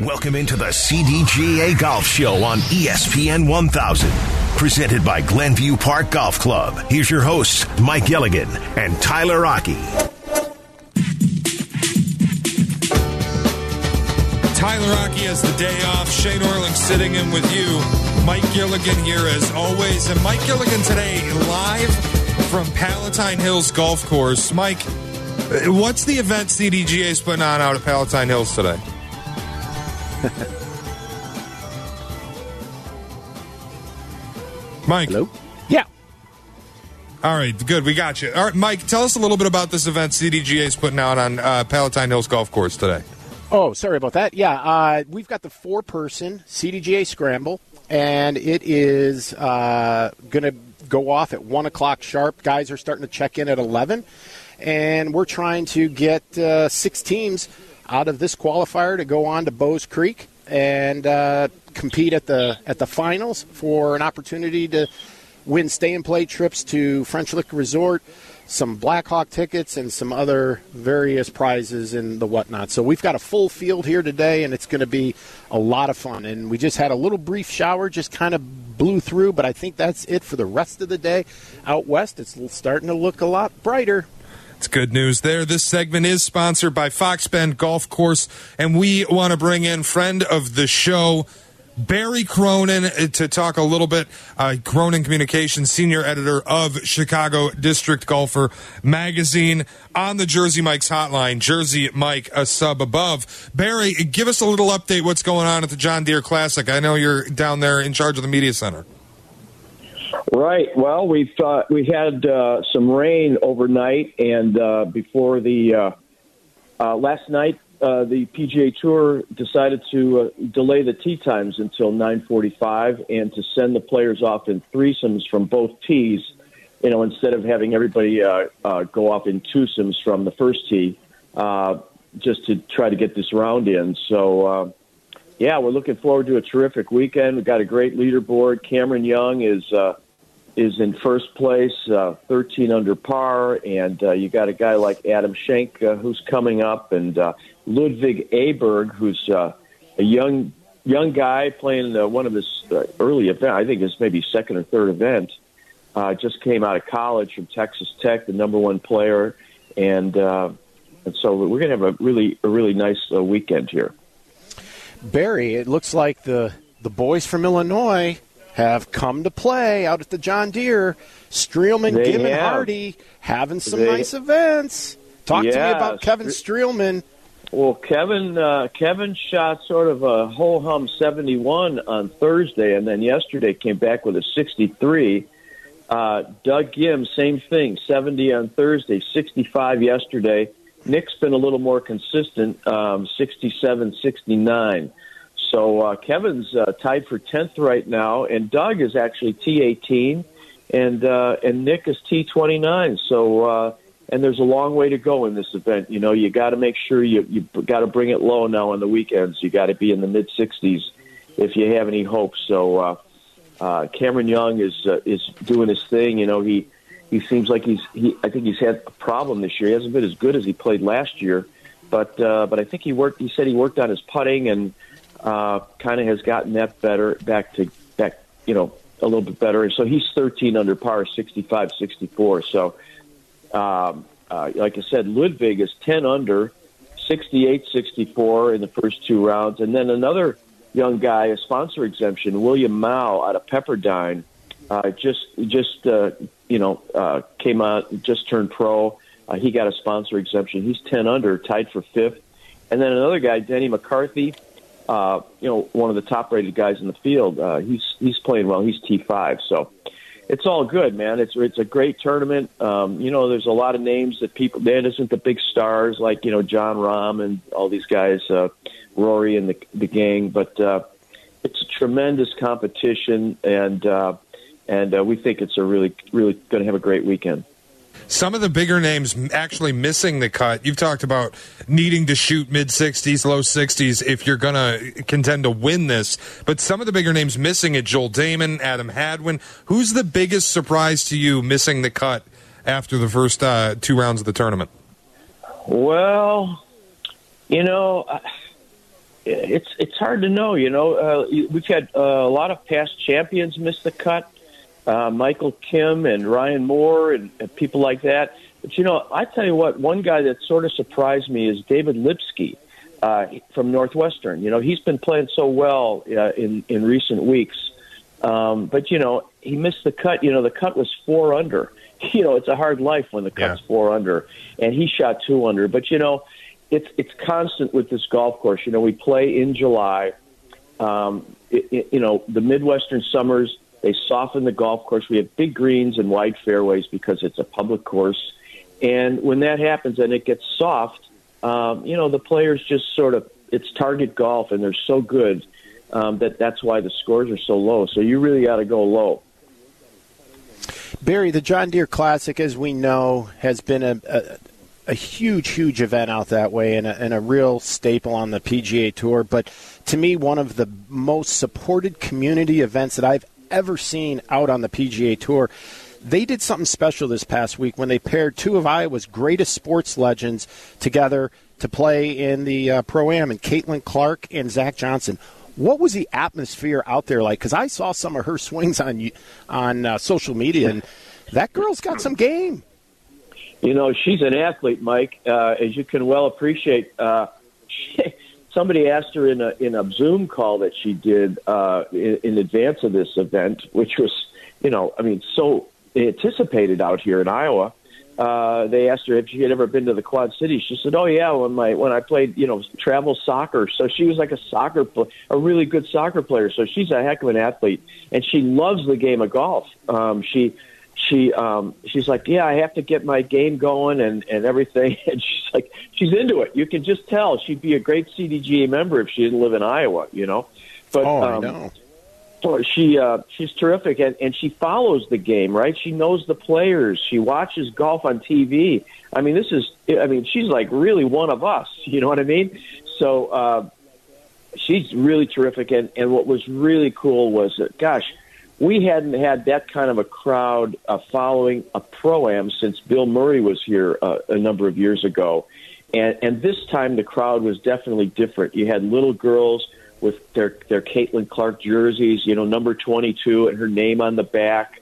Welcome into the CDGA Golf Show on ESPN 1000. Presented by Glenview Park Golf Club. Here's your hosts, Mike Gilligan and Tyler Aki. Tyler Aki has the day off. Shea Norling sitting in with you. Mike Gilligan here as always. And Mike Gilligan today live from Palatine Hills Golf Course. Mike, what's the event CDGA is putting on out of Palatine Hills today? Mike. Hello? Yeah. All right, good. We got you. All right, Mike, tell us a little bit about this event CDGA is putting out on uh, Palatine Hills Golf Course today. Oh, sorry about that. Yeah, uh, we've got the four person CDGA Scramble, and it is uh, going to go off at 1 o'clock sharp. Guys are starting to check in at 11, and we're trying to get uh, six teams out of this qualifier to go on to Bowes Creek and uh, compete at the at the finals for an opportunity to win stay and play trips to French Lick Resort, some Blackhawk tickets, and some other various prizes and the whatnot. So we've got a full field here today, and it's going to be a lot of fun. And we just had a little brief shower, just kind of blew through, but I think that's it for the rest of the day. Out west, it's starting to look a lot brighter. It's good news there. This segment is sponsored by Fox Bend Golf Course, and we want to bring in friend of the show, Barry Cronin, uh, to talk a little bit. Uh, Cronin Communications, senior editor of Chicago District Golfer magazine, on the Jersey Mike's hotline. Jersey Mike, a sub above. Barry, give us a little update. What's going on at the John Deere Classic? I know you're down there in charge of the media center. Right. Well, we've uh, we had uh, some rain overnight, and uh, before the uh, uh, last night, uh, the PGA Tour decided to delay the tee times until 9:45, and to send the players off in threesomes from both tees. You know, instead of having everybody uh, uh, go off in twosomes from the first tee, uh, just to try to get this round in. So. Yeah, we're looking forward to a terrific weekend. We've got a great leaderboard. Cameron Young is uh, is in first place, uh, 13 under par, and uh, you got a guy like Adam Schenk uh, who's coming up, and uh, Ludwig Aberg, who's uh, a young young guy playing uh, one of his uh, early event. I think it's maybe second or third event. Uh, just came out of college from Texas Tech, the number one player, and uh, and so we're going to have a really a really nice uh, weekend here. Barry, it looks like the the boys from Illinois have come to play out at the John Deere. Streelman, They Gibb, and. Hardy having some They- nice events. Talk to me about Kevin Streelman. Well, Kevin uh, Kevin shot sort of a ho hum seventy one on Thursday, and then yesterday came back with a sixty three. Uh, Doug Ghim, same thing, seventy on Thursday, sixty five yesterday. Nick's been a little more consistent, um, 67, 69. So uh, Kevin's uh, tied for tenth right now, and Doug is actually T eighteen, and uh, and Nick is T twenty nine. So. Uh, and there's a long way to go in this event. You know, you got to make sure you you got to bring it low now on the weekends. You got to be in the mid 60s if you have any hope. So uh, uh, Cameron Young is uh, is doing his thing. You know, he he seems like he's he. I think he's had a problem this year. He hasn't been as good as he played last year, but uh, but I think he worked. He said he worked on his putting and uh, kind of has gotten that better back to back. You know, a little bit better. And so he's 13 under par, 65, 64. So um, uh, like I said, Ludwig is 10 under, 68 64 in the first two rounds. And then another young guy, a sponsor exemption, William Mouw out of Pepperdine, uh, just, just uh, you know, uh, came out, just turned pro. Uh, he got a sponsor exemption. He's 10 under, tied for fifth. And then another guy, Denny McCarthy, uh, you know, one of the top rated guys in the field. Uh, he's, he's playing well. He's T5. So, it's all good, man. It's it's a great tournament. Um, you know, there's a lot of names that people. That isn't the big stars like you know Jon Rahm and all these guys, uh, Rory and the the gang. But uh, it's a tremendous competition, and uh, and uh, we think it's a really really going to have a great weekend. Some of the bigger names actually missing the cut. You've talked about needing to shoot mid 60s, low 60s if you're going to contend to win this. But some of the bigger names missing it Joel Dahmen, Adam Hadwin. Who's the biggest surprise to you missing the cut after the first uh, two rounds of the tournament? Well, you know, it's it's hard to know. You know, uh, we've had uh, a lot of past champions miss the cut. Uh, Michael Kim and Ryan Moore and, and people like that. But you know, I tell you what, one guy that sort of surprised me is David Lipsky uh, from Northwestern. You know, he's been playing so well uh, in in recent weeks. Um, but you know, he missed the cut. You know, the cut was four under. You know, it's a hard life when the cut's yeah. four under, and he shot two under. But you know, it's it's constant with this golf course. You know, we play in July. Um, it, it, you know, the Midwestern summers they soften the golf course. We have big greens and wide fairways because it's a public course. And when that happens and it gets soft, um, you know, the players just sort of it's target golf, and they're so good um, that that's why the scores are so low. So you really got to go low. Barry, the John Deere Classic, as we know, has been a, a, a huge, huge event out that way and a, and a real staple on the PGA Tour. But to me, one of the most supported community events that I've ever seen out on the PGA Tour. They did something special this past week when they paired two of Iowa's greatest sports legends together to play in the uh, Pro Am, and Caitlin Clark and Zach Johnson. What was the atmosphere out there like? Because I saw some of her swings on on uh, social media, and that girl's got some game. You know, she's an athlete, Mike, uh, as you can well appreciate. Uh, somebody asked her in a in a Zoom call that she did uh, in, in advance of this event, which was, you know, I mean, so anticipated out here in Iowa. Uh, they asked her if she had ever been to the Quad Cities. She said, "Oh yeah, when my when I played, you know, travel soccer." So she was like a soccer, a really good soccer player. So she's a heck of an athlete, and she loves the game of golf. Um, she she um she's like yeah i have to get my game going and and everything and she's like she's into it you can just tell she'd be a great cdga member if she didn't live in iowa you know but oh, um, I know. So she uh, she's terrific, and, and she follows the game, right? She knows the players. She watches golf on TV. I mean, this is, I mean, she's like really one of us. You know what I mean? So uh, she's really terrific, and and what was really cool was that, gosh, we hadn't had that kind of a crowd uh, following a pro am since Bill Murray was here uh, a number of years ago, and and this time the crowd was definitely different. You had little girls with their their Caitlin Clark jerseys, you know, number twenty two and her name on the back.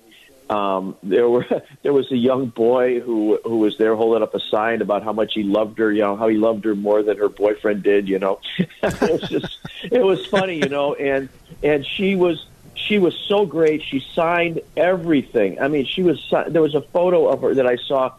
Um, there were there was a young boy who who was there holding up a sign about how much he loved her, you know, how he loved her more than her boyfriend did, you know. it was just it was funny, you know, and and she was she was so great. She signed everything. I mean, she was. There was a photo of her that I saw.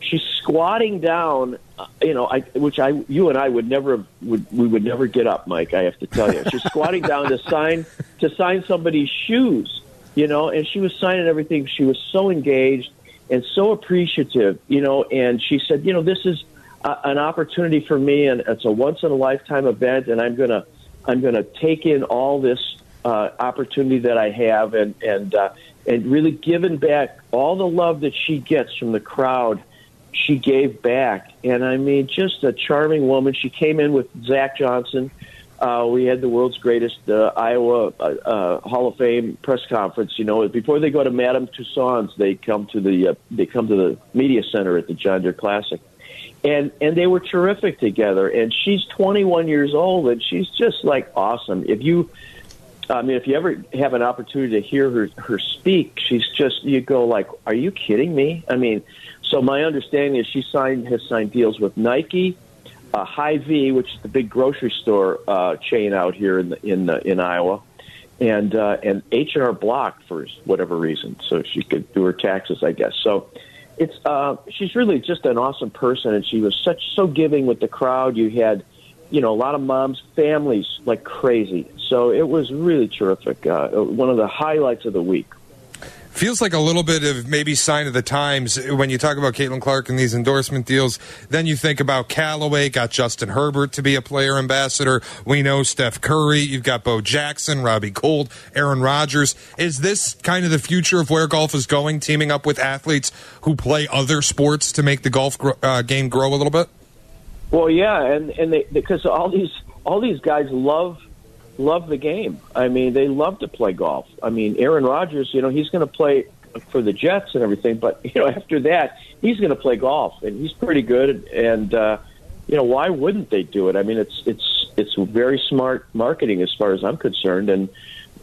She's squatting down. Uh, you know, I which I you and I would never would we would never get up, Mike. I have to tell you, she's squatting down to sign to sign somebody's shoes. You know, and she was signing everything. She was so engaged and so appreciative. You know, and she said, you know, this is a, an opportunity for me, and it's a once in a lifetime event, and I'm gonna I'm gonna take in all this uh, opportunity that I have, and and uh, and really giving back all the love that she gets from the crowd. She gave back, and I mean, just a charming woman. She came in with Zach Johnson. Uh, we had the world's greatest uh, Iowa uh, uh, Hall of Fame press conference. You know, before they go to Madame Tussauds, they come to the uh, they come to the media center at the John Deere Classic, and and they were terrific together. And she's 21 years old, and she's just like awesome. If you I mean, if you ever have an opportunity to hear her her speak, she's just you go like, "Are you kidding me?" I mean, so my understanding is she signed has signed deals with Nike, uh, Hy-Vee, which is the big grocery store uh, chain out here in the, in the, in Iowa, and uh, and H and R Block for whatever reason, so she could do her taxes, I guess. So it's uh, she's really just an awesome person, and she was such so giving with the crowd. You had you know, a lot of moms, families like crazy. So it was really terrific. Uh, one of the highlights of the week. Feels like a little bit of maybe sign of the times when you talk about Caitlin Clark and these endorsement deals. Then you think about Callaway, got Justin Herbert to be a player ambassador. We know Steph Curry. You've got Bo Jackson, Robbie Gould, Aaron Rodgers. Is this kind of the future of where golf is going, teaming up with athletes who play other sports to make the golf uh, game grow a little bit? Well, yeah, and and they because all these all these guys love love the game. I mean, they love to play golf. I mean, Aaron Rodgers, you know, he's going to play for the Jets and everything, but you know, after that, he's going to play golf, and he's pretty good. And uh, you know, why wouldn't they do it? I mean, it's it's it's very smart marketing as far as I'm concerned, and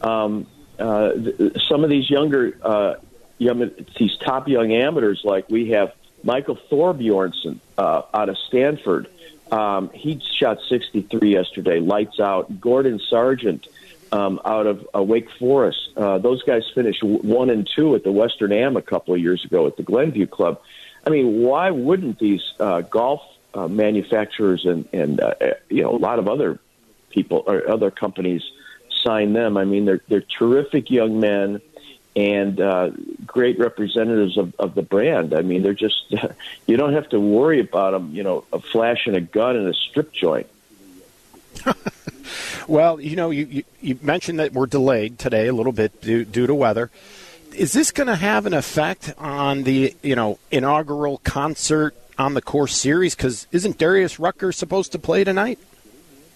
um, uh, th- some of these younger, uh, young, these top young amateurs, like we have Michael Thorbjornsen uh, out of Stanford. Um, he shot 63 yesterday, lights out. Gordon Sargent um, out of uh, Wake Forest. Uh, those guys finished one and two at the Western Am a couple of years ago at the Glenview Club. I mean, why wouldn't these uh, golf uh, manufacturers and and uh, you know a lot of other people or other companies sign them? I mean, they're they're terrific young men and uh, great representatives of, of the brand. I mean, they're just you don't have to worry about them. You know, a flash flashing a gun in a strip joint. well, you know, you, you, you, mentioned that we're delayed today a little bit due, due to weather. Is this going to have an effect on the you know inaugural concert on the course series? Because isn't Darius Rucker supposed to play tonight?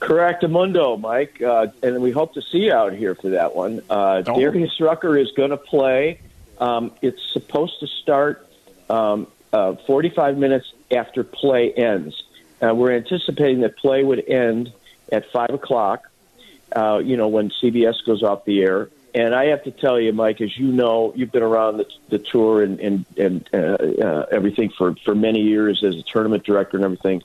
Correct, Mundo, Mike, uh, and we hope to see you out here for that one. Uh, oh. Darius Rucker is going to play. Um, it's supposed to start um, uh, 45 minutes after play ends. Uh, we're anticipating that play would end at five o'clock. Uh, you know when CBS goes off the air. And I have to tell you, Mike, as you know, you've been around the, the tour and and, and uh, uh, everything for for many years as a tournament director and everything.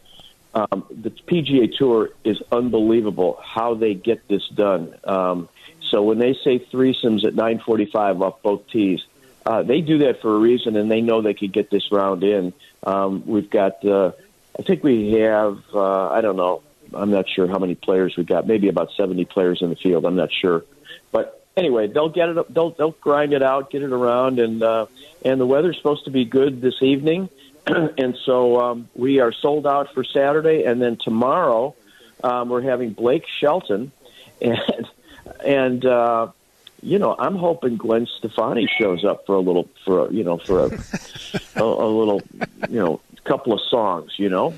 Um, the PGA Tour is unbelievable how they get this done. Um, so when they say threesomes at 9:45 off both tees, uh, they do that for a reason, and they know they could get this round in. Um, we've got, uh, I think we have, uh, I don't know, I'm not sure how many players we got. Maybe about 70 players in the field. I'm not sure, but anyway, they'll get it. They'll they'll grind it out, get it around, and uh, and the weather's supposed to be good this evening. and so um, we are sold out for Saturday, and then tomorrow um, we're having Blake Shelton, and and uh, you know I'm hoping Gwen Stefani shows up for a little for a, you know for a, a, a little you know couple of songs, you know,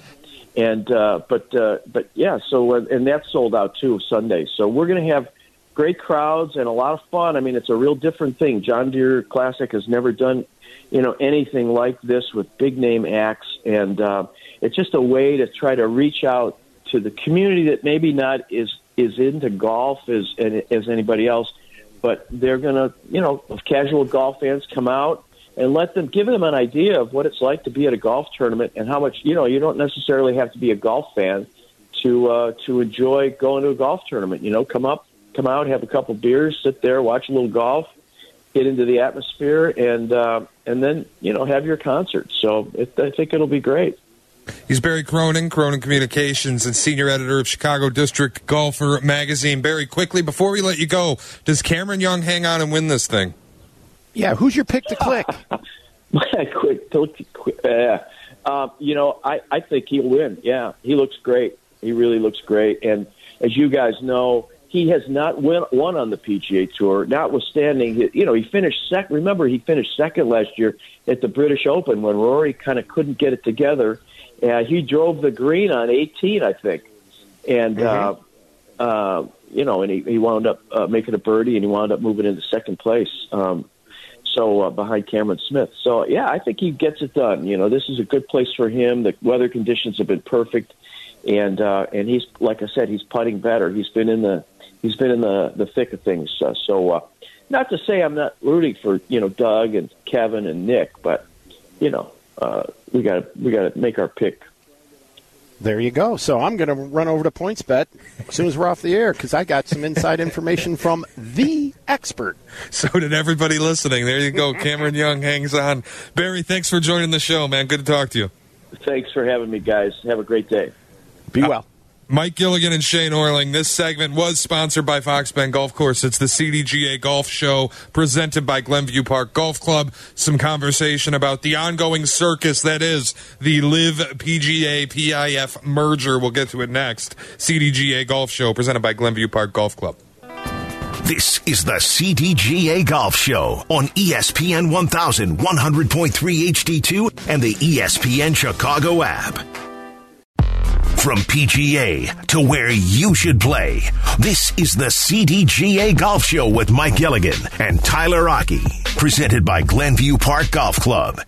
and uh, but uh, but yeah, so uh, and that's sold out too Sunday. So we're going to have great crowds and a lot of fun. I mean, it's a real different thing. John Deere Classic has never done you know anything like this with big name acts, and uh, it's just a way to try to reach out to the community that maybe not is is into golf as as anybody else, but they're gonna you know casual golf fans come out and let them give them an idea of what it's like to be at a golf tournament and how much you know you don't necessarily have to be a golf fan to uh, to enjoy going to a golf tournament. You know, come up, come out, have a couple beers, sit there, watch a little golf, get into the atmosphere, and uh, and then you know have your concert. So it, I think it'll be great. He's Barry Cronin, Cronin Communications, and senior editor of Chicago District Golfer magazine. Barry, quickly before we let you go, does Cameron Young hang on and win this thing? Yeah, who's your pick to click? quick, quick uh, uh, you know, I, I think he'll win. Yeah, he looks great. He really looks great. And as you guys know, he has not win, won on the PGA Tour, notwithstanding, you know, he finished second. Remember, he finished second last year at the British Open when Rory kind of couldn't get it together. Uh, he drove the green on 18, I think. And, mm-hmm. uh, uh, you know, and he, he wound up uh, making a birdie and he wound up moving into second place. Um, so uh, behind Cameron Smith. So yeah, I think he gets it done. You know, this is a good place for him. The weather conditions have been perfect, and uh, and he's like I said, he's putting better. He's been in the he's been in the the thick of things. Uh, so, uh, not to say I'm not rooting for you know Doug and Kevin and Nick, but you know uh, we got to we got to make our pick. There you go. So I'm going to run over to PointsBet as soon as we're off the air because I got some inside information from the expert. So did everybody listening. There you go. Cameron Young hangs on. Barry, thanks for joining the show, man. Good to talk to you. Thanks for having me, guys. Have a great day. Be well. Mike Gilligan and Shea Norling. This segment was sponsored by Fox Bend Golf Course. It's the CDGA Golf Show presented by Glenview Park Golf Club. Some conversation about the ongoing circus that is the LIV PGA PIF merger. We'll get to it next. CDGA Golf Show presented by Glenview Park Golf Club. This is the CDGA Golf Show on ESPN 1100.3 HD2 and the ESPN Chicago app. From PGA to where you should play, this is the CDGA Golf Show with Mike Gilligan and Tyler Aki, presented by Glenview Park Golf Club.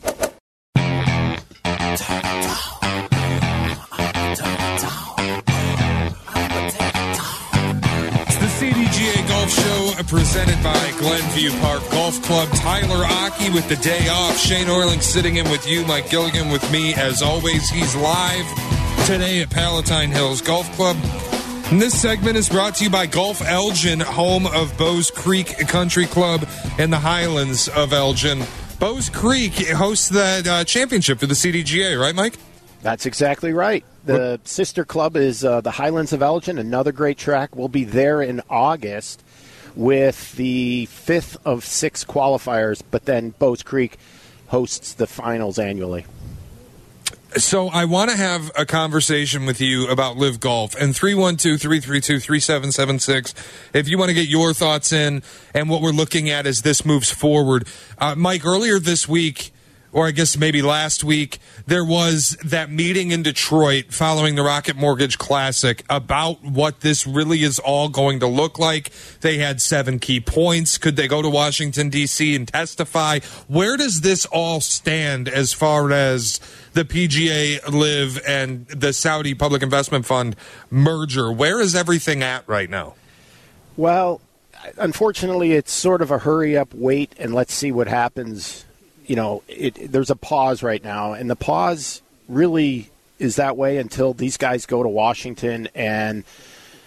PGA Golf Show uh, presented by Glenview Park Golf Club. Tyler Aki with the day off. Shea Norling sitting in with you. Mike Gilligan with me as always. He's live today at Palatine Hills Golf Club. And this segment is brought to you by Golf Elgin, home of Bowes Creek Country Club in the Highlands of Elgin. Bowes Creek hosts the uh, championship for the CDGA, right, Mike? That's exactly right. The what? sister club is uh, the Highlands of Elgin, another great track. We'll be there in August with the fifth of six qualifiers, but then Bowes Creek hosts the finals annually. So I want to have a conversation with you about LIV Golf and 312-332-3776 if you want to get your thoughts in and what we're looking at as this moves forward. Uh, Mike, earlier this week, or I guess maybe last week, there was that meeting in Detroit following the Rocket Mortgage Classic about what this really is all going to look like. They had seven key points. Could they go to Washington, D.C. and testify? Where does this all stand as far as the PGA LIV and the Saudi Public Investment Fund merger? Where is everything at right now? Well, unfortunately, it's sort of a hurry up, wait, and let's see what happens you know, it, there's a pause right now, and the pause really is that way until these guys go to Washington and,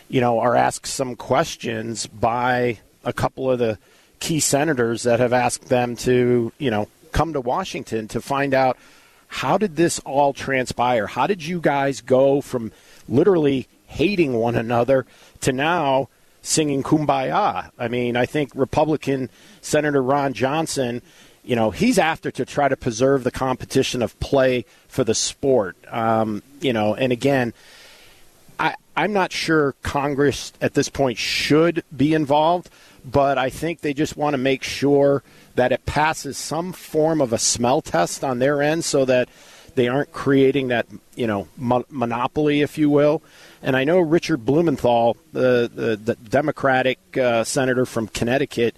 you know, are asked some questions by a couple of the key senators that have asked them to, you know, come to Washington to find out how did this all transpire? How did you guys go from literally hating one another to now singing kumbaya? I mean, I think Republican Senator Ron Johnson you know, he's after to try to preserve the competition of play for the sport. Um, you know, and again, I, I'm not sure Congress at this point should be involved, but I think they just want to make sure that it passes some form of a smell test on their end so that they aren't creating that, you know, mo- monopoly, if you will. And I know Richard Blumenthal, the, the, the Democratic uh, senator from Connecticut,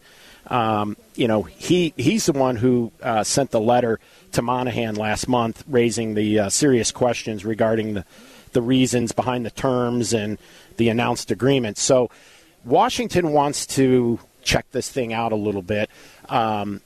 um, you know, he he's the one who uh, sent the letter to Monahan last month, raising the uh, serious questions regarding the the reasons behind the terms and the announced agreement. So, Washington wants to check this thing out a little bit. Um,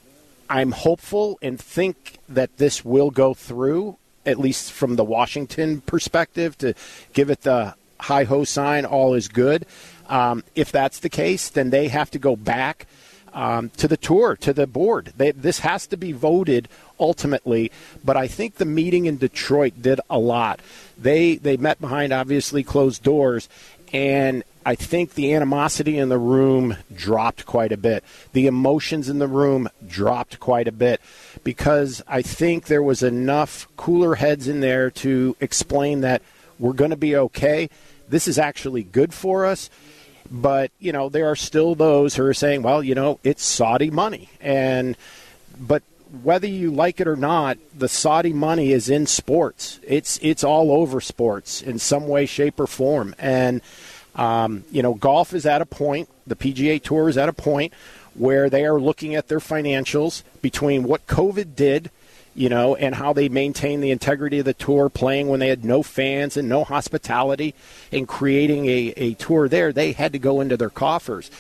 I'm hopeful and think that this will go through, at least from the Washington perspective, to give it the high ho sign, all is good. Um, if that's the case, then they have to go back um, to the tour, to the board. They, this has to be voted ultimately, but I think the meeting in Detroit did a lot. They they met behind obviously closed doors, and I think the animosity in the room dropped quite a bit. The emotions in the room dropped quite a bit because I think there was enough cooler heads in there to explain that we're going to be okay. This is actually good for us but, you know, there are still those who are saying, well, you know, it's Saudi money. And, but whether you like it or not, the Saudi money is in sports. It's, it's all over sports in some way, shape, or form. And, um, you know, golf is at a point, the PGA Tour is at a point where they are looking at their financials between what COVID did – you know, and how they maintained the integrity of the tour, playing when they had no fans and no hospitality, and creating a, a tour there, they had to go into their coffers.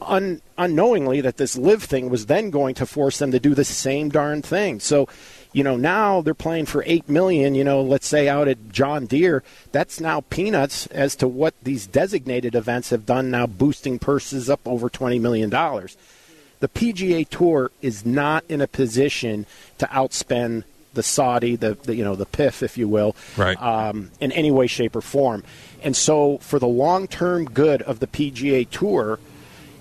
Un, unknowingly, that this LIV thing was then going to force them to do the same darn thing. So, you know, now they're playing for eight million. You know, let's say out at John Deere, that's now peanuts as to what these designated events have done. Now boosting purses up over twenty million dollars the PGA Tour is not in a position to outspend the Saudi, the, the you know the PIF, if you will, right. um, in any way, shape, or form. And so, for the long-term good of the PGA Tour,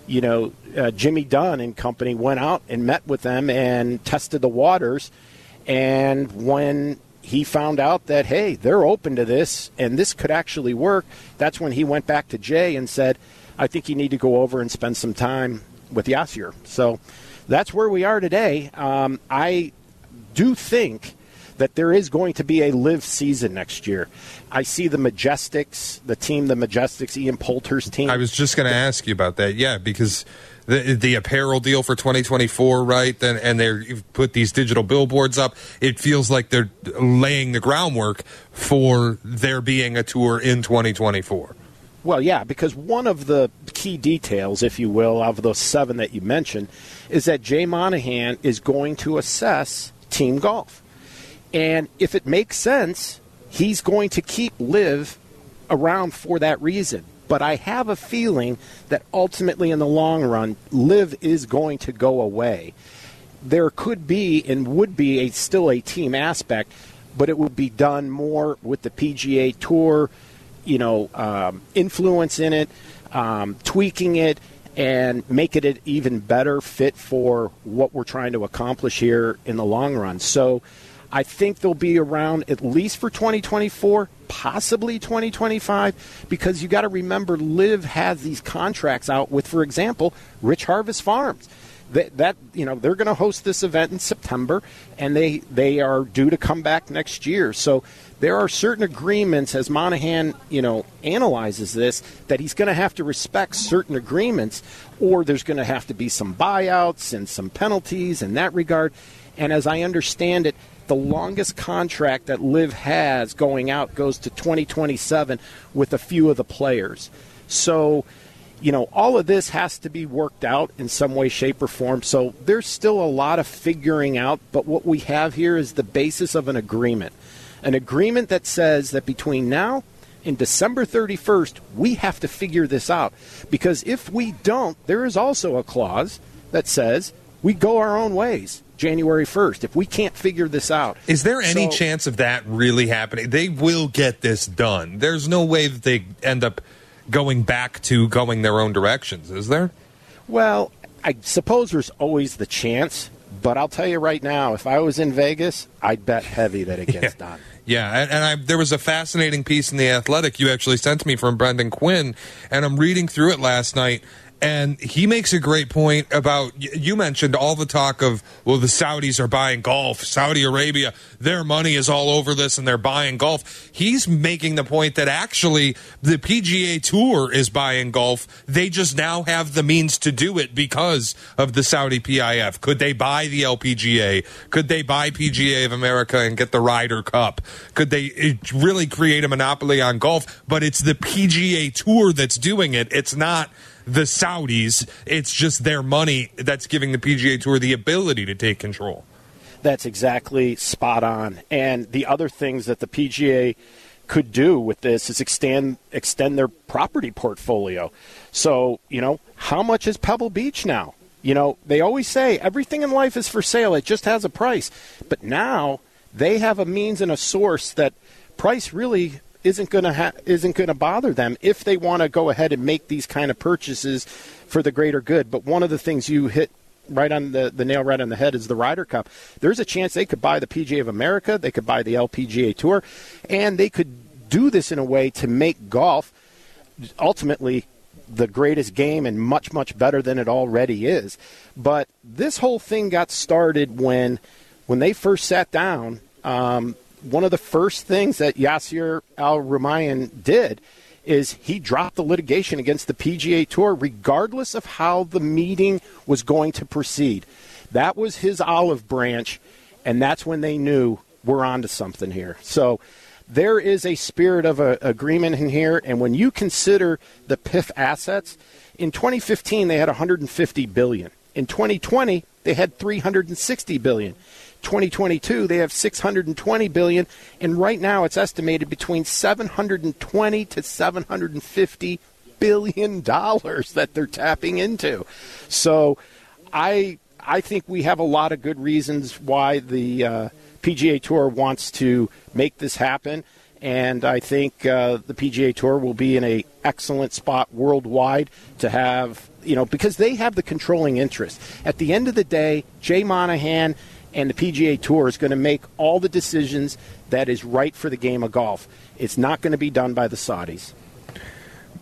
you know, uh, Jimmy Dunne and company went out and met with them and tested the waters. And when he found out that hey, they're open to this and this could actually work, that's when he went back to Jay and said, "I think you need to go over and spend some time with Yasir. So that's where we are today. Um, I do think that there is going to be a LIV season next year. I see the Majesticks, the team, the Majesticks, Ian Poulter's team. I was just going to ask you about that. Yeah, because the the apparel deal for 2024, right? Then and they put these digital billboards up. It feels like they're laying the groundwork for there being a tour in 2024. Well, yeah, because one of the key details, if you will, of those seven that you mentioned, is that Jay Monahan is going to assess team golf. And if it makes sense, he's going to keep LIV around for that reason. But I have a feeling that ultimately, in the long run, LIV is going to go away. There could be and would be a, still a team aspect, but it would be done more with the PGA Tour you know, um, influence in it, um, tweaking it, and making it even better fit for what we're trying to accomplish here in the long run. So I think they'll be around at least for 2024, possibly 2025, because you got to remember, LIV has these contracts out with, for example, Rich Harvest Farms. That, that you know they're going to host this event in September, and they they are due to come back next year. So there are certain agreements as Monahan, you know, analyzes this that he's going to have to respect certain agreements or there's going to have to be some buyouts and some penalties in that regard. And as I understand it, the longest contract that LIV has going out goes to 2027 with a few of the players. So, you know, all of this has to be worked out in some way, shape, or form. So there's still a lot of figuring out, but what we have here is the basis of an agreement an agreement that says that between now and December 31st, we have to figure this out. Because if we don't, there is also a clause that says we go our own ways. January 1st if we can't figure this out. Is there any so, chance of that really happening? They will get this done. There's no way that they end up going back to going their own directions, is there? Well, I suppose there's always the chance, but I'll tell you right now, if I was in Vegas, I'd bet heavy that it gets yeah. done. Yeah, and, and I, there was a fascinating piece in the Athletic you actually sent me from Brendan Quinn, and I'm reading through it last night. And he makes a great point about you mentioned all the talk of, well, the Saudis are buying golf, Saudi Arabia, their money is all over this and they're buying golf. He's making the point that actually the PGA Tour is buying golf. They just now have the means to do it because of the Saudi PIF. Could they buy the LPGA? Could they buy PGA of America and get the Ryder Cup? Could they eh, really create a monopoly on golf? But it's the PGA Tour that's doing it. It's not the Saudis. It's just their money that's giving the PGA Tour the ability to take control. That's exactly spot on. And the other things that the PGA could do with this is extend extend their property portfolio. So, you know, how much is Pebble Beach now? You know, they always say everything in life is for sale, it just has a price. But now they have a means and a source that price really isn't going to ha- isn't going to bother them if they want to go ahead and make these kind of purchases for the greater good. But one of the things you hit right on the, the nail right on the head is the Ryder Cup. There's a chance they could buy the PGA of America, they could buy the LPGA Tour, and they could do this in a way to make golf ultimately the greatest game and much much better than it already is. But this whole thing got started when when they first sat down. Um, one of the first things that Yasir Al Rumayyan did is he dropped the litigation against the PGA Tour, regardless of how the meeting was going to proceed. That was his olive branch, and that's when they knew we're onto something here. So there is a spirit of a, agreement in here, and when you consider the PIF assets, in 2015 they had 150 billion. In 2020 they had 360 billion. 2022 they have 620 billion and right now it's estimated between 720 to 750 billion dollars that they're tapping into so i i think we have a lot of good reasons why the uh, pga tour wants to make this happen and I think uh, the PGA Tour will be in a excellent spot worldwide to have you know because they have the controlling interest. At the end of the day, Jay Monahan and the PGA Tour is going to make all the decisions that is right for the game of golf. It's not going to be done by the Saudis.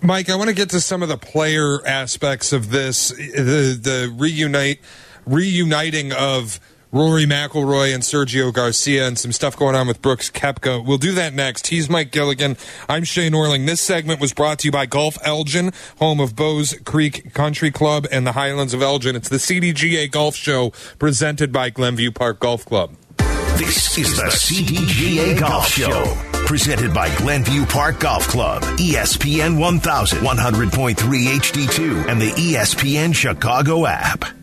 Mike, I want to get to some of the player aspects of this, the the reunite reuniting of Rory McIlroy and Sergio Garcia and some stuff going on with Brooks Koepka. We'll do that next. He's Mike Gilligan. I'm Shea Norling. This segment was brought to you by Golf Elgin, home of Bowes Creek Country Club and the Highlands of Elgin. It's the CDGA Golf Show presented by Glenview Park Golf Club. This is the CDGA Golf Show. Presented by Glenview Park Golf Club, ESPN 1100.3 HD2, and the ESPN Chicago app.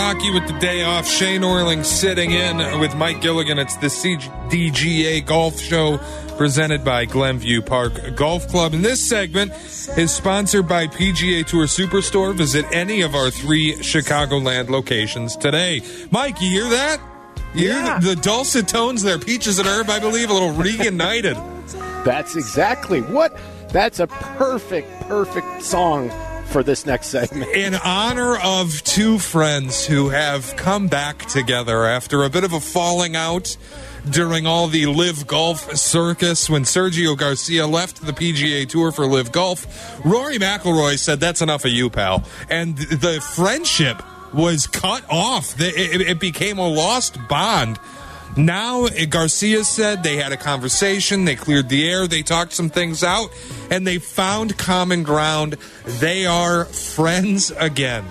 Aki with the day off. Shea Norling sitting in with Mike Gilligan. It's the CDGA Golf Show presented by Glenview Park Golf Club. And this segment is sponsored by PGA Tour Superstore. Visit any of our three Chicagoland locations today. Mike, you hear that? You Yeah. hear the, the dulcet tones there? Peaches and Herb, I believe, a little reunited. That's exactly what. That's a perfect, perfect song for this next segment. in honor of two friends who have come back together after a bit of a falling out during all the LIV golf circus when Sergio Garcia left the PGA Tour for LIV golf. Rory McIlroy said, "That's enough of you, pal," and the friendship was cut off. It, it became a lost bond. Now, eh, Garcia said they had a conversation, they cleared the air, they talked some things out, and they found common ground. They are friends again.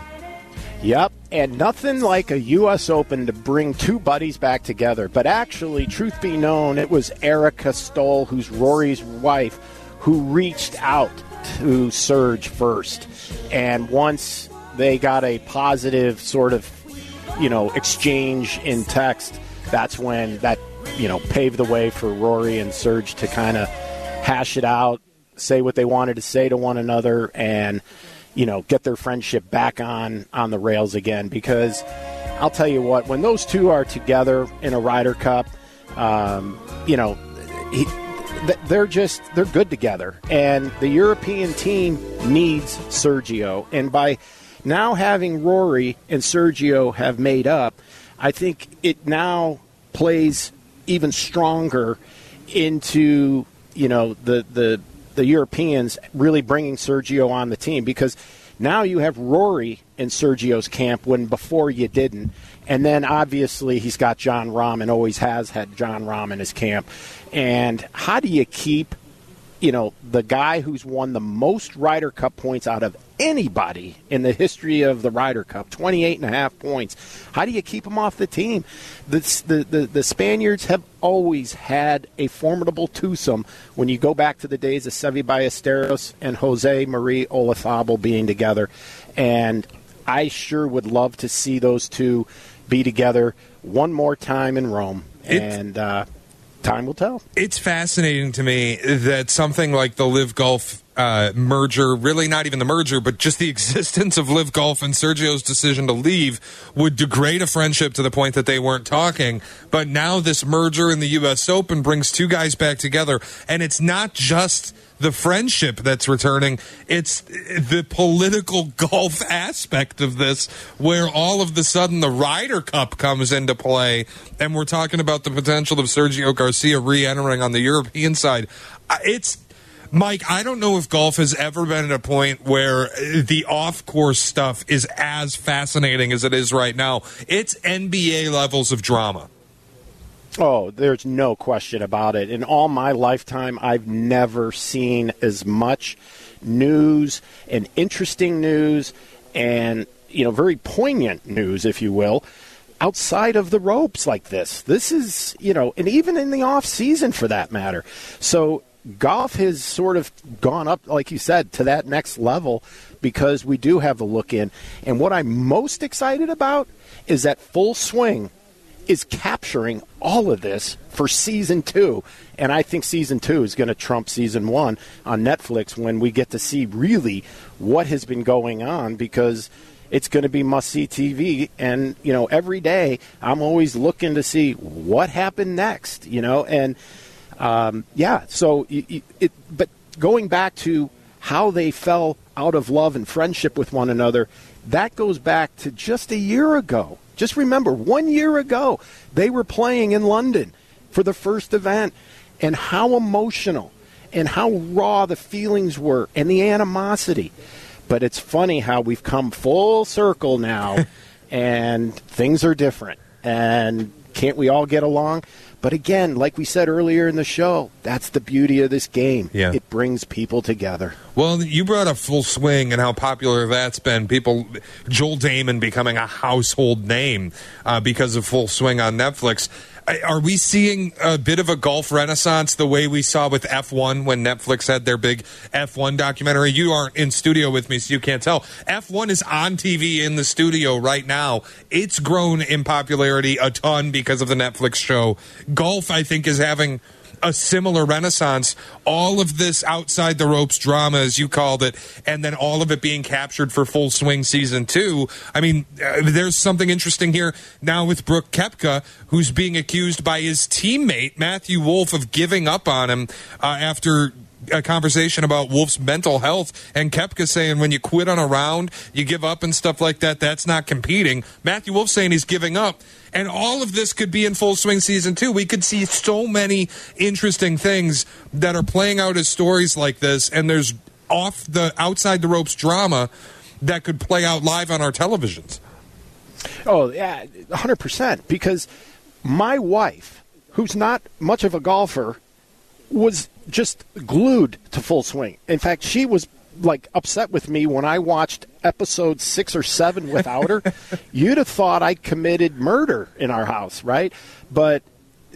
Yep, and nothing like a U.S. Open to bring two buddies back together. But actually, truth be known, it was Erica Stoll, who's Rory's wife, who reached out to Serge first. And once they got a positive sort of, you know, exchange in text, that's when that, you know, paved the way for Rory and Serge to kind of hash it out, say what they wanted to say to one another, and you know get their friendship back on on the rails again. Because I'll tell you what, when those two are together in a Ryder Cup, um, you know, he, they're just they're good together, and the European team needs Sergio, and by now having Rory and Sergio have made up, I think it now plays even stronger into you know the the the Europeans really bringing Sergio on the team because now you have Rory in Sergio's camp when before you didn't. And then obviously he's got Jon Rahm and always has had Jon Rahm in his camp. And how do you keep you know, the guy who's won the most Ryder Cup points out of anybody in the history of the Ryder Cup, 28 and a half points. How do you keep him off the team? The, the, the, the Spaniards have always had a formidable twosome when you go back to the days of Seve Ballesteros and Jose Maria Olazabal being together. And I sure would love to see those two be together one more time in Rome. It- and uh, time will tell. It's fascinating to me that something like the LIV Golf uh, merger, really not even the merger, but just the existence of LIV Golf and Sergio's decision to leave would degrade a friendship to the point that they weren't talking. But now this merger in the U.S. Open brings two guys back together, and it's not just the friendship that's returning. It's the political golf aspect of this, where all of the sudden the Ryder Cup comes into play, and we're talking about the potential of Sergio Garcia re entering on the European side. Uh, It's. Mike, I don't know if golf has ever been at a point where the off course stuff is as fascinating as it is right now. It's NBA levels of drama. Oh, there's no question about it. In all my lifetime, I've never seen as much news and interesting news and, you know, very poignant news, if you will, outside of the ropes like this. This is, you know, and even in the off season for that matter. So golf has sort of gone up, like you said, to that next level because we do have a look in. And what I'm most excited about is that full swing is capturing all of this for season two. And I think season two is going to trump season one on Netflix when we get to see really what has been going on because it's going to be must see TV. And, you know, every day I'm always looking to see what happened next, you know, and um, yeah, so y- it, but going back to how they fell out of love and friendship with one another, that goes back to just a year ago. Just remember, one year ago, they were playing in London for the first event, and how emotional and how raw the feelings were and the animosity. But it's funny how we've come full circle now, and things are different. And can't we all get along? But again, like we said earlier in the show, that's the beauty of this game. Yeah. It brings people together. Well, you brought up Full Swing and how popular that's been. People, Joel Dahmen becoming a household name uh, because of Full Swing on Netflix. Are we seeing a bit of a golf renaissance the way we saw with F1 when Netflix had their big F1 documentary? You aren't in studio with me, so you can't tell. F1 is on TV in the studio right now. It's grown in popularity a ton because of the Netflix show. Golf, I think, is having a similar renaissance. All of this outside the ropes drama, as you called it, and then all of it being captured for full swing season two. I mean, uh, there's something interesting here now with Brooks Koepka, who's being accused by his teammate Matthew Wolff, of giving up on him uh, after a conversation about Wolff's mental health and Koepka saying when you quit on a round, you give up and stuff like that. That's not competing. Matthew Wolff saying he's giving up. And all of this could be in full swing season two. We could see so many interesting things that are playing out as stories like this. And there's off the outside the ropes drama that could play out live on our televisions. Oh, yeah, 100%. Because my wife, who's not much of a golfer, was just glued to full swing. In fact, she was like upset with me when I watched episode six or seven without her. You'd have thought I committed murder in our house, right? But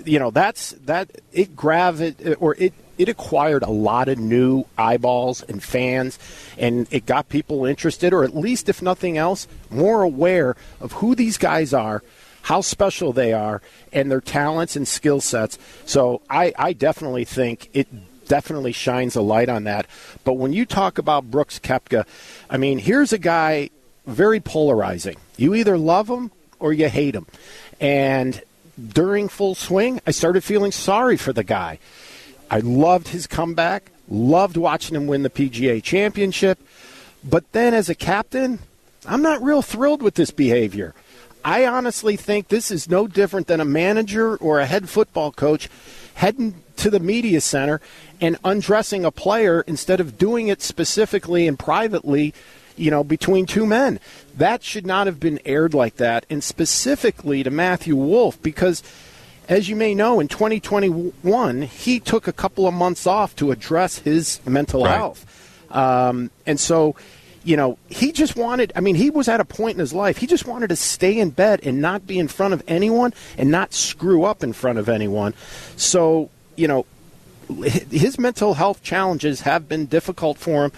you know, that's that it gravid or it it acquired a lot of new eyeballs and fans, and it got people interested, or at least, if nothing else, more aware of who these guys are how special they are and their talents and skill sets. So I, I definitely think it definitely shines a light on that. But when you talk about Brooks Koepka, I mean, here's a guy very polarizing. You either love him or you hate him. And during full swing, I started feeling sorry for the guy. I loved his comeback, loved watching him win the PGA championship. But then as a captain, I'm not real thrilled with this behavior. I honestly think this is no different than a manager or a head football coach heading to the media center and undressing a player instead of doing it specifically and privately, you know, between two men. That should not have been aired like that, and specifically to Matthew Wolff, because as you may know, in 2021, he took a couple of months off to address his mental Right. health. Um, and so you know, he just wanted, I mean, he was at a point in his life, he just wanted to stay in bed and not be in front of anyone and not screw up in front of anyone. So, you know, his mental health challenges have been difficult for him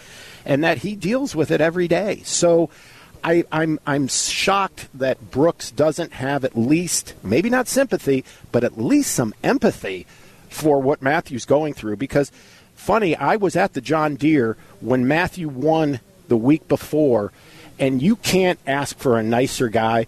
and that he deals with it every day. So, I, I'm I'm shocked that Brooks doesn't have at least maybe not sympathy, but at least some empathy for what Matthew's going through. Because funny, I was at the John Deere when Matthew won the week before, and you can't ask for a nicer guy,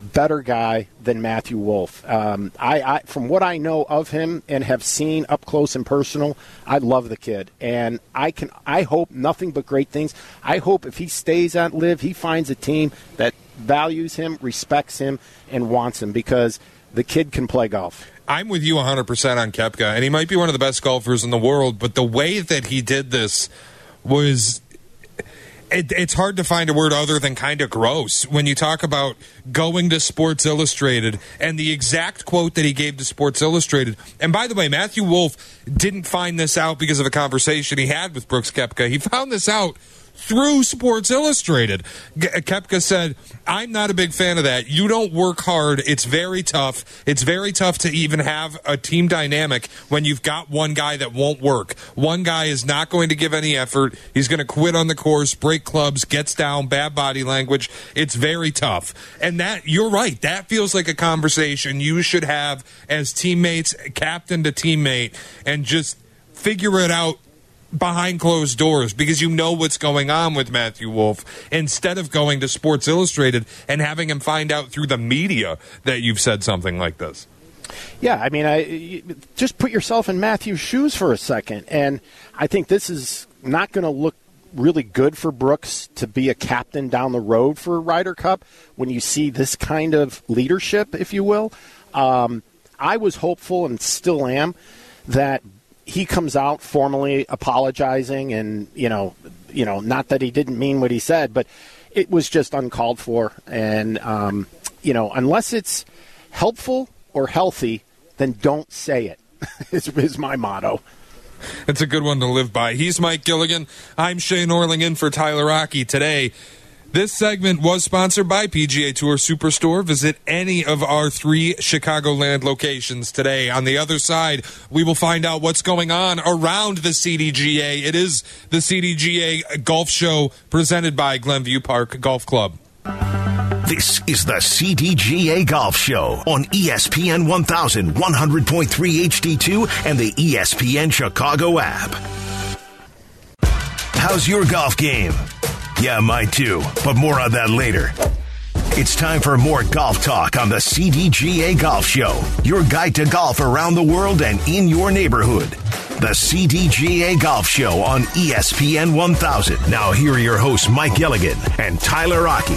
better guy than Matthew Wolff. Um, I, I, from what I know of him and have seen up close and personal, I love the kid, and I can. I hope nothing but great things. I hope if he stays at LIV, he finds a team that values him, respects him, and wants him because the kid can play golf. I'm with you 100% on Koepka, and he might be one of the best golfers in the world, but the way that he did this was it, it's hard to find a word other than kind of gross when you talk about going to Sports Illustrated and the exact quote that he gave to Sports Illustrated. And by the way, Matthew Wolff didn't find this out because of a conversation he had with Brooks Koepka. He found this out through Sports Illustrated. G- Koepka said, I'm not a big fan of that. You don't work hard. It's very tough. It's very tough to even have a team dynamic when you've got one guy that won't work. One guy is not going to give any effort. He's going to quit on the course, break clubs, gets down, bad body language. It's very tough. And that, you're right. That feels like a conversation you should have as teammates, captain to teammate, and just figure it out behind closed doors because you know what's going on with Matthew Wolff instead of going to Sports Illustrated and having him find out through the media that you've said something like this. Yeah, I mean, I just put yourself in Matthew's shoes for a second, and I think this is not going to look really good for Brooks to be a captain down the road for Ryder Cup when you see this kind of leadership, if you will. Um, I was hopeful and still am that he comes out formally apologizing, and you know, you know, not that he didn't mean what he said, but it was just uncalled for. And um, you know, unless it's helpful or healthy, then don't say it. is, is my motto. It's a good one to live by. He's Mike Gilligan. I'm Shea Norling in for Tyler Aki today. This segment was sponsored by PGA Tour Superstore. Visit any of our three Chicagoland locations today. On the other side, we will find out what's going on around the CDGA. It is the CDGA Golf Show presented by Glenview Park Golf Club. This is the CDGA Golf Show on ESPN 1100.3 HD2 and the ESPN Chicago app. How's your golf game? Yeah, mine too, but more on that later. It's time for more golf talk on the CDGA Golf Show, your guide to golf around the world and in your neighborhood. The CDGA Golf Show on ESPN 1000. Now, here are your hosts, Mike Gilligan and Tyler Aki.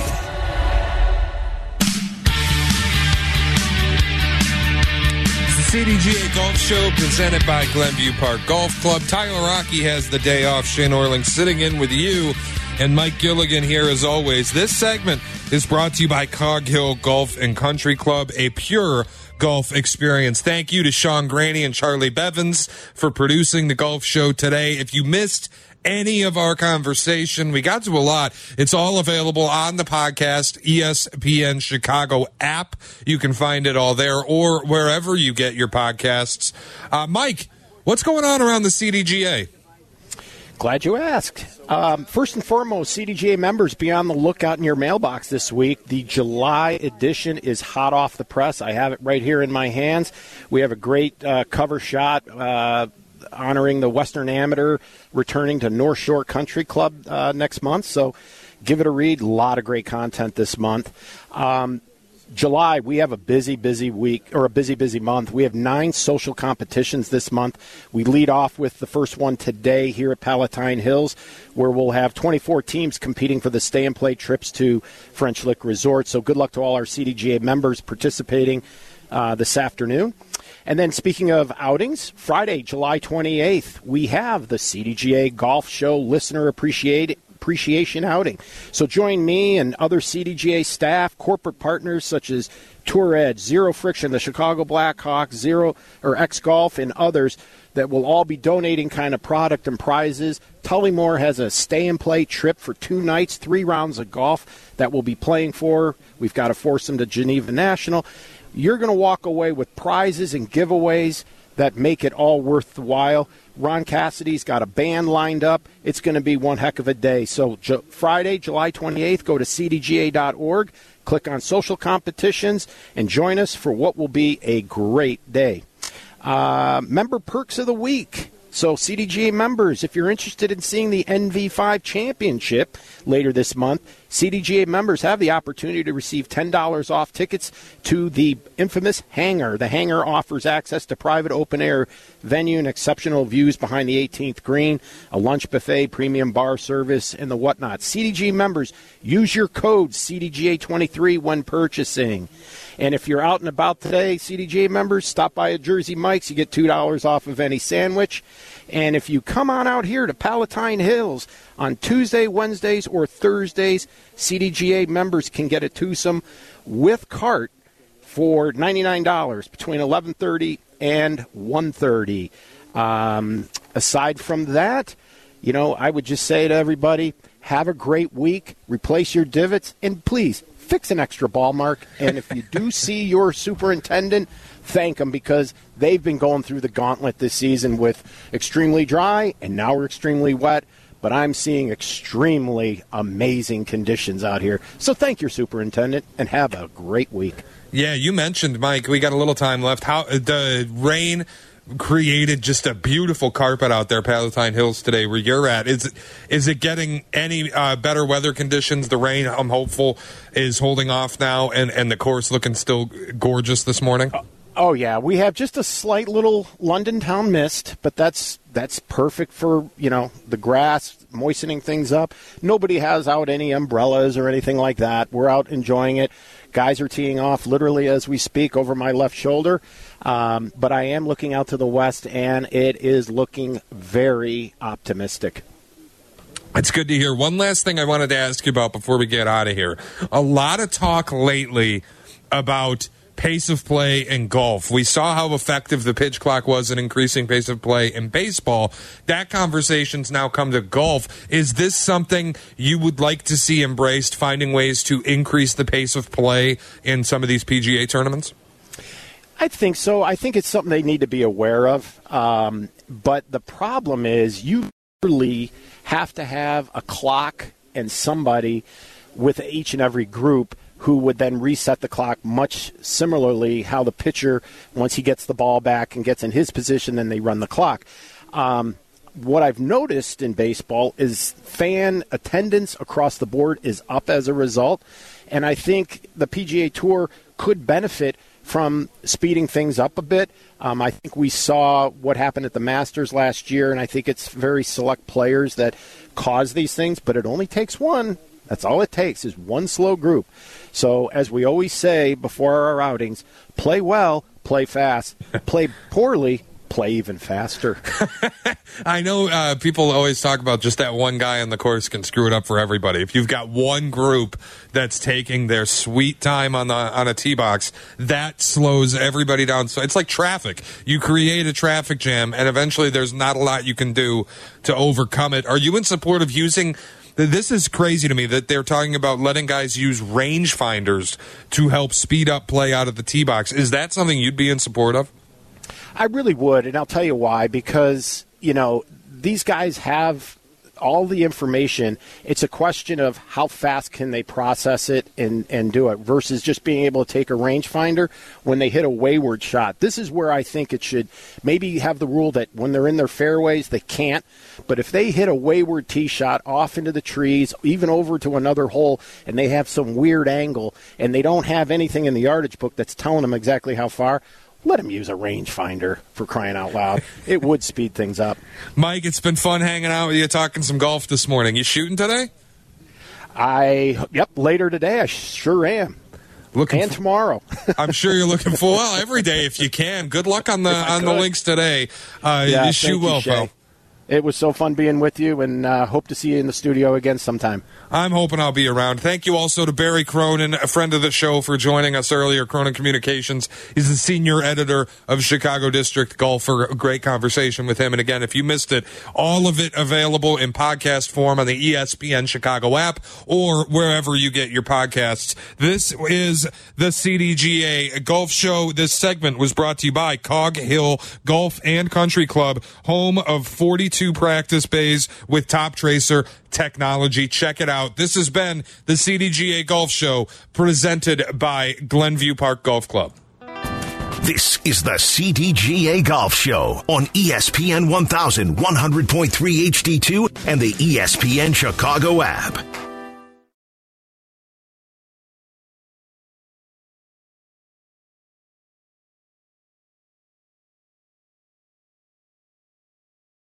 The CDGA Golf Show presented by Glenview Park Golf Club. Tyler Aki has the day off. Shea Norling sitting in with you and Mike Gilligan here as always. This segment is brought to you by Cog Hill Golf and Country Club, a pure golf experience. Thank you to Sean Graney and Charlie Bevins for producing the golf show today. If you missed any of our conversation. We got to a lot. It's all available on the podcast, ESPN Chicago app. You can find it all there or wherever you get your podcasts. Uh, Mike, what's going on around the CDGA? Glad you asked. Um, first and foremost, CDGA members, be on the lookout in your mailbox this week. The July edition is hot off the press. I have it right here in my hands. We have a great uh, cover shot. Uh, honoring the Western Amateur returning to North Shore Country Club uh, next month. So give it a read. A lot of great content this month. Um, July, we have a busy, busy week or a busy, busy month. We have nine social competitions this month. We lead off with the first one today here at Palatine Hills, where we'll have 24 teams competing for the stay and play trips to French Lick Resort. So good luck to all our CDGA members participating uh, this afternoon. And then, speaking of outings, Friday, July 28th, we have the CDGA Golf Show Listener Appreciate, Appreciation Outing. So join me and other CDGA staff, corporate partners such as Tour Edge, Zero Friction, the Chicago Blackhawks, Zero or X Golf, and others that will all be donating kind of product and prizes. Tullymore has a stay and play trip for two nights, three rounds of golf that we'll be playing for. We've got to force them to Geneva National you're going to walk away with prizes and giveaways that make it all worth the while. Ron Cassidy's got a band lined up. It's going to be one heck of a day. So, J- Friday, July 28th, go to cdga.org, click on social competitions, and join us for what will be a great day. Uh, member perks of the week. So, CDGA members, if you're interested in seeing the NV5 Championship later this month, CDGA members have the opportunity to receive $10 off tickets to the infamous hangar. The hangar offers access to private open air venue and exceptional views behind the 18th green, a lunch buffet, premium bar service, and the whatnot. CDG members, use your code CDGA23 when purchasing. And if you're out and about today, CDGA members, stop by a Jersey Mike's. You get $2 off of any sandwich. And if you come on out here to Palatine Hills on Tuesday, Wednesdays, or Thursdays, CDGA members can get a twosome with cart for $99 between 11:30 and 1:30. Um, aside from that, you know, I would just say to everybody, have a great week, replace your divots, and please fix an extra ball mark. And if you do see your superintendent, thank them because they've been going through the gauntlet this season with extremely dry and now we're extremely wet. But I'm seeing extremely amazing conditions out here. So thank your superintendent and have a great week. Yeah, you mentioned Mike. We got a little time left. How the rain created just a beautiful carpet out there, Palatine Hills today, where you're at. Is is it getting any uh, better weather conditions? The rain, I'm hopeful, is holding off now, and and the course looking still gorgeous this morning. Oh yeah, we have just a slight little London town mist, but that's that's perfect for you know the grass moistening things up. Nobody has out any umbrellas or anything like that. We're out enjoying it. Guys are teeing off literally as we speak over my left shoulder. Um, but I am looking out to the west, and it is looking very optimistic. It's good to hear. One last thing I wanted to ask you about before we get out of here. A lot of talk lately about pace of play in golf. We saw how effective the pitch clock was in increasing pace of play in baseball. That conversation's now come to golf. Is this something you would like to see embraced, finding ways to increase the pace of play in some of these PGA tournaments? I think so. I think it's something they need to be aware of. Um, but the problem is you really have to have a clock and somebody with each and every group who would then reset the clock much similarly how the pitcher once he gets the ball back and gets in his position then they run the clock um, what i've noticed in baseball is fan attendance across the board is up as a result and i think the pga tour could benefit from speeding things up a bit. Um, I think we saw what happened at the Masters last year, and I think it's very select players that cause these things, but it only takes one. That's all it takes is one slow group. So, as we always say before our outings, play well, play fast, play poorly, play even faster. I know uh, people always talk about just that one guy on the course can screw it up for everybody. If you've got one group that's taking their sweet time on the on a tee box, that slows everybody down. So it's like traffic. You create a traffic jam, and eventually there's not a lot you can do to overcome it. Are you in support of using? This is crazy to me that they're talking about letting guys use rangefinders to help speed up play out of the tee box. Is that something you'd be in support of? I really would, and I'll tell you why. Because you know these guys have all the information. It's a question of how fast can they process it and, and do it versus just being able to take a rangefinder when they hit a wayward shot. This is where I think it should maybe have the rule that when they're in their fairways, they can't. But if they hit a wayward tee shot off into the trees, even over to another hole, and they have some weird angle and they don't have anything in the yardage book that's telling them exactly how far, let him use a rangefinder for crying out loud. it would speed things up. Mike, it's been fun hanging out with you, talking some golf this morning. You shooting today? I yep. Later today, I sure am. Looking and tomorrow. I'm sure you're looking for well every day if you can. Good luck on the on could. the links today. Uh, yeah, you shoot well, pal. It was so fun being with you, and uh, hope to see you in the studio again sometime. I'm hoping I'll be around. Thank you also to Barry Cronin, a friend of the show, for joining us earlier. Cronin Communications. He's the senior editor of Chicago District Golfer. A great conversation with him. And again, if you missed it, all of it available in podcast form on the ESPN Chicago app or wherever you get your podcasts. This is the CDGA Golf Show. This segment was brought to you by Cog Hill Golf and Country Club, home of 42 two practice bays with Top Tracer technology. Check it out. This has been the CDGA Golf Show presented by Glenview Park Golf Club. This is the CDGA Golf Show on ESPN 1100.3 HD2 and the ESPN Chicago app.